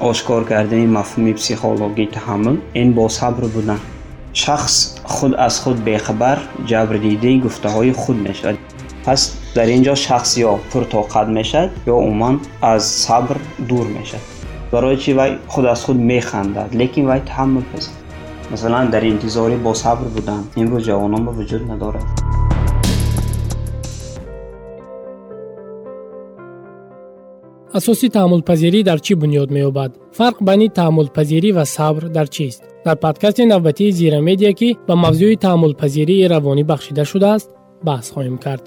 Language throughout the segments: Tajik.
ошкор кардани мафҳуми психологии таҳаммул ин бо сабр будан шахс худ аз худ бехабар ҷабрдидаи гуфтаҳои худ мешавад пас дар ин ҷо шахс ё пуртоқат мешавад ё умуман аз сабр дур мешавад барои чи вай худ аз худ механдад лекин вай таҳаммул пазир масалан дар интизори босабр будан имрӯз ҷавонон ба вуҷуд надорад асоси таҳаммулпазирӣ дар чӣ бунёд меёбад? Фарқ байни таҳаммулпазирӣ ва сабр дар чист? Дар подкасти навбатии зирамедия ки ба мавзӯи таҳаммулпазирии равонӣ бахшида шудааст баҳс хоҳем кард.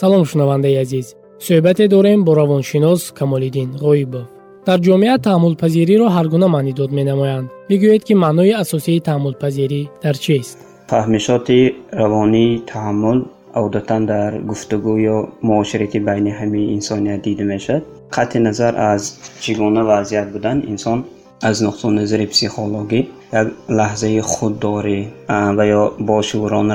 Салом шунавандаи азиз. Суҳбате дорем бо равоншинос камолиддин ғоибов. Дар ҷомеа таҳаммулпазириро ҳар гуна маънӣ дод менамоянд. Бигӯед ки маънои асосии таҳаммулпазирӣ дар чист? Фаҳмишоти равонии таҳаммул одатан дар гуфтугӯ ё муоширати байни ҳамаи инсоният дида мешавад. Қатъи назар аз чӣ гуна вазъият будан инсон аз нуқтаи назари психологӣ як лаҳзаи худдорӣ ва ё бошӯрона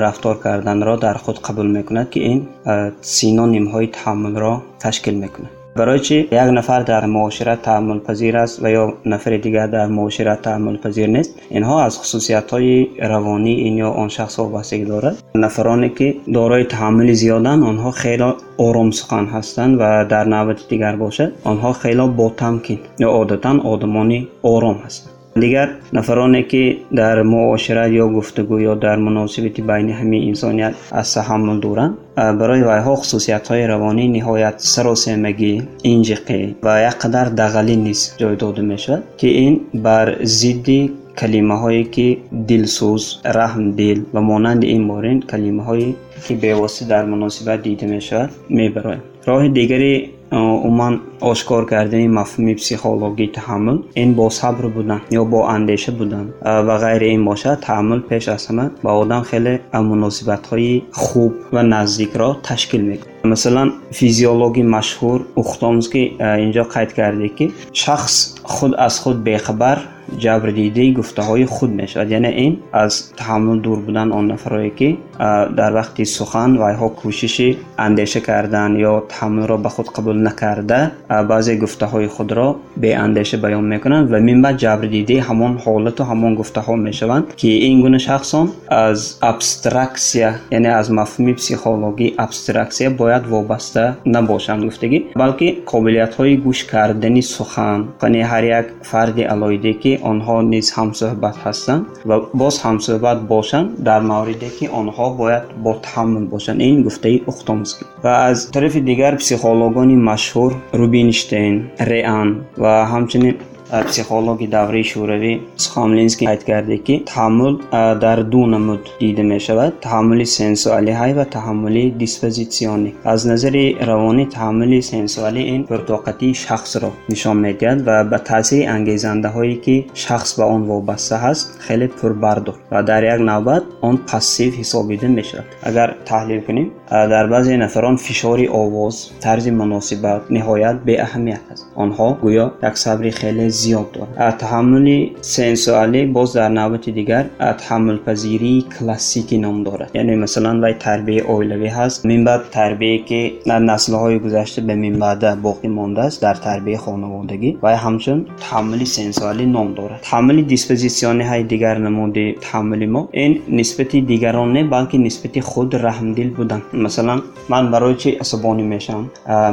برای چی؟ یک نفر در معاشرت تعامل پذیر است و یا نفر دیگر در معاشرت تعامل پذیر نیست. اینها از خصوصیت روانی این یا آن شخص وابستگی دارد نفرانی که دارای تحمل زیادن آنها خیلی آرام سخن هستند و در نوبت دیگر باشد آنها خیلی با تمکین یا عادتا آدمانی آرام هستند. دیگر نفرانی که در معاشرت یا گفتگو یا در مناسبت بین همه انسانیت از تحمل دوران برای وایها خصوصیت های روانی نهایت سراسیمگی انجقی و یک قدر دغلی نیست جای داده می شود که این بر زیدی کلمه هایی که دلسوز رحم دل و مانند این مورین کلمه هایی که بیواسطه در مناسبت دیده می شود می برای. راه دیگری умуман ошкор кардани мафҳуми психологии таҳаммул ин бо сабр будан ё бо андеша будан ва ғайри ин бошад таҳаммул пеш аз ҳама ба одам хеле муносибатҳои хуб ва наздикро ташкил мекунад. Масалан физиологи машҳур ухтомский ин ҷо қайд карде ки шахс худ аз худ бехабар ҷабрдидаи гуфтаҳои худ мешавад. Яъне ин аз таҳаммул дур будан он нафарое ки дар вақти сухан вайҳо кӯшиши андеша кардан ё таҳаммулро ба худ қабул накарда баъзе гуфтаҳои худро беандеша баён мекунанд ва минбаъд ҷабрдидаи ҳамон ҳолату ҳамон гуфтаҳо мешаванд ки ин гуна шахсон аз абстраксия яъне аз мафҳуми психологии абстраксия бояд вобаста набошанд гуфтагӣ балки қобилиятҳои гӯш кардани сухан қани ҳар як фарди алоҳиде ки онҳо низ ҳамсӯҳбат ҳастанд ва боз ҳамсӯҳбат бошанд дар мавриде ки онҳо бояд бо таҳаммул бошанд. Ин гуфтаи ухтомский ва аз тарафи дигар психологони машҳур рубинштейн реан ва ҳамчунин психологи давраи шӯравӣ схомлинский қайд карде ки таҳаммул дар ду намуд дида мешавад. Таҳаммули сенсуалиҳай ва таҳаммули диспозитсионӣ аз назари равонӣ таҳаммули сенсуалӣ ин пуртоқатии шахсро нишон медиҳад ва ба таъсири ангезандаҳое ки шахс ба он вобаста ҳаст хеле пурбардор ва дар як навбат он пассив ҳисобида мешавад. Агар таҳлил кунем در بعضی نفران فشار آواز طرز مناسبت نهایت به اهمیت است. آنها گویا یک صبر خیلی زیاد دارند. تحمل سنسوالی باز در نوبت دیگر تحمل پذیری کلاسیکی نام دارد. یعنی مثلا وای تربیه اولوی هست. من بعد تربیه که در نسل های گذشته به من بعد باقی مانده است در تربیه خانوادگی. و همچنین تحمل سنسوالی نام دارد. تحمل دیسپوزیشن های دیگر نمودی تحمل ما این نسبت دیگران نه بلکه نسبت خود رحمدل بودن масалан ман барои чӣ асабонӣ мешавам?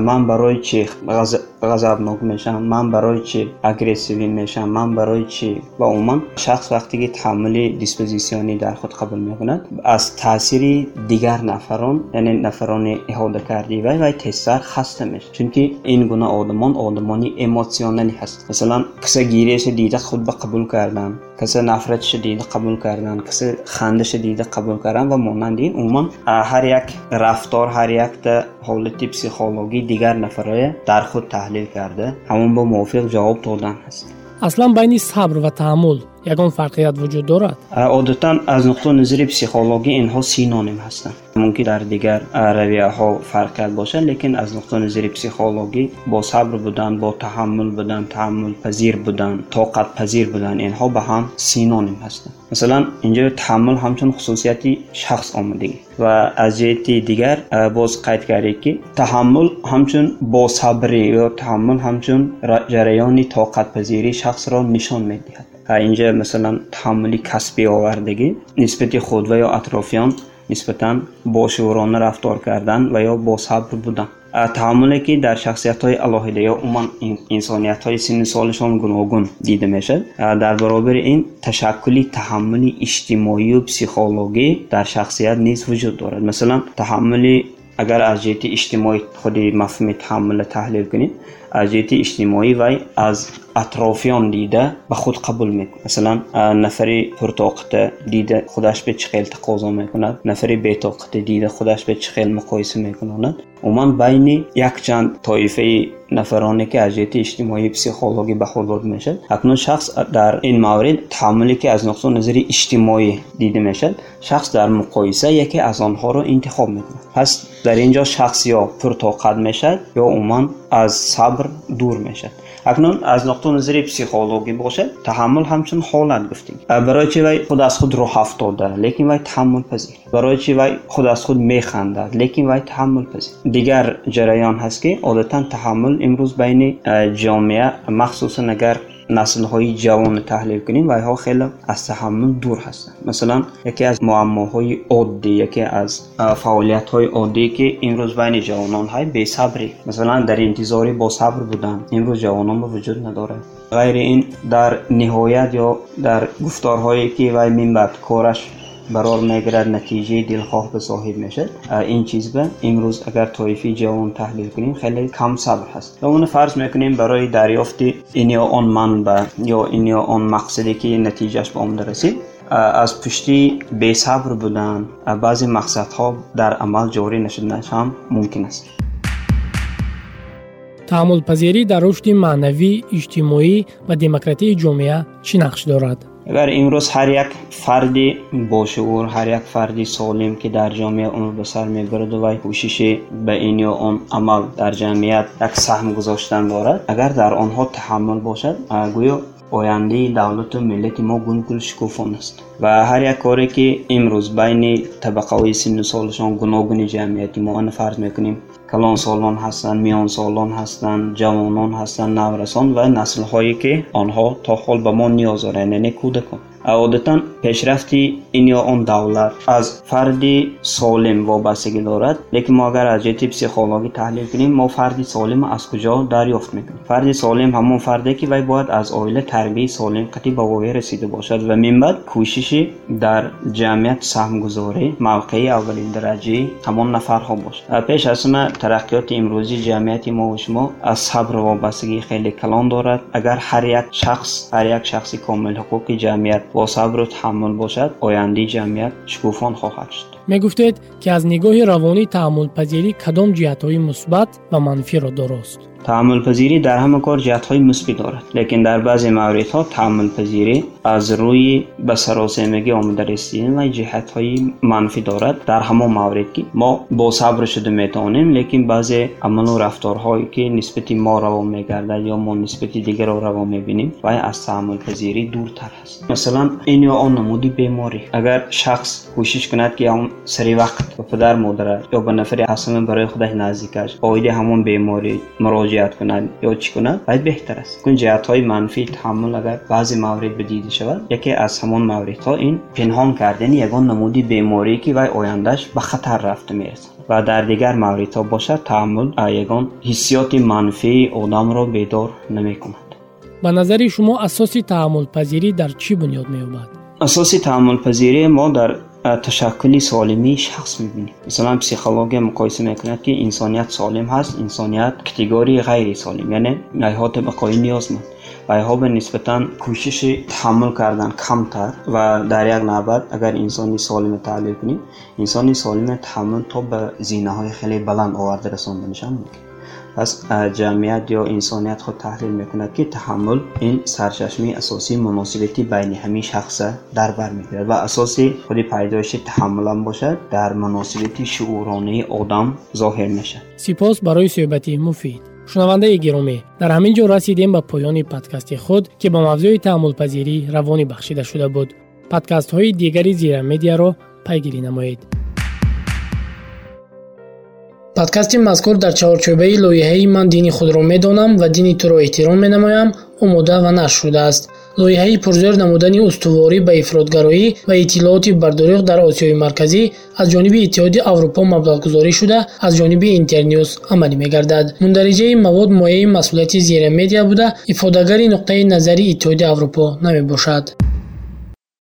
Ман барои чӣ ғазабнок мешавам. Ман барои чӣ агрессивӣ мешавам? Ман барои чӣ? Ва умуман шахс вақте ки таҳаммули диспозитсионӣ дар худ қабул мекунад аз таъсири дигар нафарон яъне нафарони иҳодакардии вай вай тезтар хаста мешавад. Чунки ин гуна одамон одамони эмотсионалӣ ҳаст. Масалан каса гирияша дида худба қабул кардан каса нафраташа дида қабул кардан каса хандаша дида қабул кардан ва монанди ин умуман ҳар як рафтор ҳар якта ҳолати психологӣ дигар нафарое дар худ таҳлил карда ҳамон бо мувофиқ ҷавоб додан ҳаст аслан байни сабр ва таҳаммул ягон фарқият вуҷуд дорад одатан аз нуқтаи назари психологӣ инҳо синоним ҳастанд мумкин дар дигар равияҳо фарқият бошад лекин аз нуқтаи назари психологӣ бо сабр будан бо таҳаммул будан таҳаммулпазир будан тоқатпазир будан инҳо ба ҳам синоним ҳастанд масалан инҷо таҳаммул ҳамчун хусусияти шахс омадагӣ ва аз ҷиҳати дигар боз қайд кардед ки таҳаммул ҳамчун босабрӣ ё таҳаммул ҳамчун ҷараёни тоқатпазирӣ шахсро нишон медиҳад Инҷа масалан таҳаммули касбӣ овардагӣ нисбати худ ва ё атрофиён нисбатан бошӯрона рафтор кардан ва ё босабр будан. Таҳаммуле ки дар шахсиятҳои алоҳида ё умуман инсониятҳои синни солишон гуногун дида мешавад дар баробари ин ташаккули таҳаммули иҷтимоию психологӣ дар шахсият низ вуҷуд дорад. Масалан таҳаммули агар аз ҷиҳати иҷтимоӣ худи мафҳуми таҳаммула таҳлил кунем аз ҷиҳати иҷтимоӣ вай аз атрофиён дида ба худ қабул мекунад масалан нафари пуртоқата дида худаш бе чӣ хел тақозо мекунад нафари бетоқата дида худаш бе чӣ хел муқоиса мекунонад умуман байни якчанд тоифаи нафароне ки аз ҷиҳати иҷтимоӣ психологӣ баҳолот мешавад акнун шахс дар ин маврид таҳаммуле ки аз нуқтаи назари иҷтимоӣ дида мешавад шахс дар муқоиса яке аз онҳоро интихоб мекунад пас дар ин ҷо шахс ё пуртоқат мешавад ё умуман аз сабр дур мешавад. Акнун аз нуқтаи назари психологӣ бошад таҳаммул ҳамчун ҳолат гуфтем. Барои чи вай худ аз худ роҳ афтода лекин вай таҳаммулпазир барои чи вай худ аз худ механдад лекин вай таҳаммулпазир дигар ҷараён ҳаст ки одатан таҳаммул имрӯз байни ҷомеа махсусан агар наслҳои ҷавонро таҳлил кунем вайҳо хеле аз таҳаммул дур ҳастанд масалан яке аз муаммоҳои оддӣ яке аз фаъолиятҳои оддӣ ки имрӯз байни ҷавонон ҳай бесабрӣ масалан дар интизори босабр будан имрӯз ҷавонон ба вуҷуд надорад ғайри ин дар ниҳоят ё дар гуфторҳое ки вай минбаъд кораш برار میگرد نتیجه دلخواه به صاحب میشه این چیز به امروز اگر طایفی جوان تحلیل کنیم خیلی کم صبر هست. و اون فرض می‌کنیم برای دریافت این یا آن منبع یا این یا آن مقصدی که نتیجهش به اون رسید از پشتی بی صبر بودن بعضی مقصدها در عمل جاری نشدنش هم ممکن است. تعامل پذیری در رشد معنوی، اجتماعی و دموکراتی جامعه چی نقش دارد؟ Агар имрӯз ҳар як фарди бошуур ҳар як фарди солим ки дар ҷомеа умр ба сар мебараду вай кӯшиши ба ин ё он амал дар ҷамъият як саҳм гузоштан дорад. Агар дар онҳо таҳаммул бошад гӯё آینده دولت و ملت ما گنگل شکوفان است و هر یک کاری که امروز بین طبقه های سن و سالشان گناگون جمعیتی ما آن فرض می‌کنیم کلان سالان هستند میان سالان هستند جوانان هستند نورسان و نسل هایی که آنها تا حال به ما نیاز دارند یعنی کودکان. Фарз мекунем калонсолон ҳастанд миёнсолон ҳастанд ҷавонон ҳастанд наврасон ва наслҳое ки онҳо то ҳол ба мо ниёз доранд яъне кӯдакон одатан пешрафти ин ё он давлат. Аз фарди солим вобастагӣ дорад. Лекин мо агар аз ҷиҳати психологӣ таҳлил кунем мо фарди солимро аз куҷо дарёфт мекунем. Фарди солим ҳамон фарде ки вай бояд аз оила тарбияи солим қатъи ба воя расида бошад. Ва минбаъд кӯшиши дар ҷамъият саҳмгузорӣ мавқеи аввалиндараҷаи ҳамон нафарҳо бошад. Пеш аз ҳама тараққиёти имрӯзии ҷамъияти با صبر و تحمل باشد آینده جمعیت شکوفان خواهد شد می‌گفتید که از نگاه روانی تحمل پذیری کدام جهت های مثبت و منفی را درست؟ تعمل پذیری در همه کار جهت های مثبت دارد لیکن در بعض موارد ها تعمل پذیری از روی به سراسیمگی آمده رسیدن و جهت های منفی دارد در همه مورد که ما با صبر شده می‌توانیم لیکن بعضی عمل و رفتارهایی که نسبت ما روا میگردد یا ما نسبت دیگر رو روا می‌بینیم و از تعمل پذیری دور تر است مثلا این یا آن نمودی بیماری اگر شخص کوشش کند که اون سری وقت به پدر مادر یا به نفر حسم برای خودش نزدیکش با همون بیماری مراجع. مراجعت کنند یا چی کنند باید بهتر است. کن جهت های منفی تحمل اگر بعضی موارد بدیده شود یکی از همان موردها این پنهان کردن یگان نمودی بیماری که وای آیندهش به خطر رفته می‌رسد. و در دیگر موردها باشد تحمل یگان حسیات منفی آدم را بیدار نمی‌کند. به نظر شما اساسی تحمل پذیری در چی بنیاد مییابد؟ اساسی تحمل پذیری ما در ташаккули солимии шахс мебинем масалан психология муқоиса мекунад ки инсоният солим ҳаст инсоният категории ғайрисолим яъне айҳо табақои ниёзманд айҳо ба нисбатан кӯшиши таҳаммул кардан камтар ва дар як навбат агар инсони солима таҳлил кунем инсони солима таҳаммул то ба зинаҳои хеле баланд оварда расонданашам мумкин пас ҷамъият ё инсоният худ таҳлил мекунад ки таҳаммул ин сарчашмаи асосии муносибати байни ҳамин шахса дар бар мегирад. Ва асоси худи пайдоиши таҳаммулам бошад дар муносибати шууронии одам зоҳир мешавад. Сипос барои суҳбати муфид. Шунавандаи гиромӣ. Дар ҳамин ҷо расидем ба поёни подкасти худ ки ба мавзӯи таҳаммулпазирӣ равонӣ бахшида шуда буд. Подкастҳои дигари зира медиаро пайгирӣ намоед подкасти мазкур дар чаҳорчӯбаи лоиҳаи ман дини худро медонам ва дини туро эҳтиром менамоям омода ва нашр шудааст. Лоиҳаи пурзӯр намудани устуворӣ ба ифротгароӣ ва иттилооти бардуруғ дар осиёи марказӣ аз ҷониби иттиҳоди аврупо маблағгузорӣ шуда аз ҷониби интернюс амалӣ мегардад. Мундариҷаи мавод мояи масъулияти зира медиа буда ифодагари нуқтаи назари иттиҳоди аврупо намебошад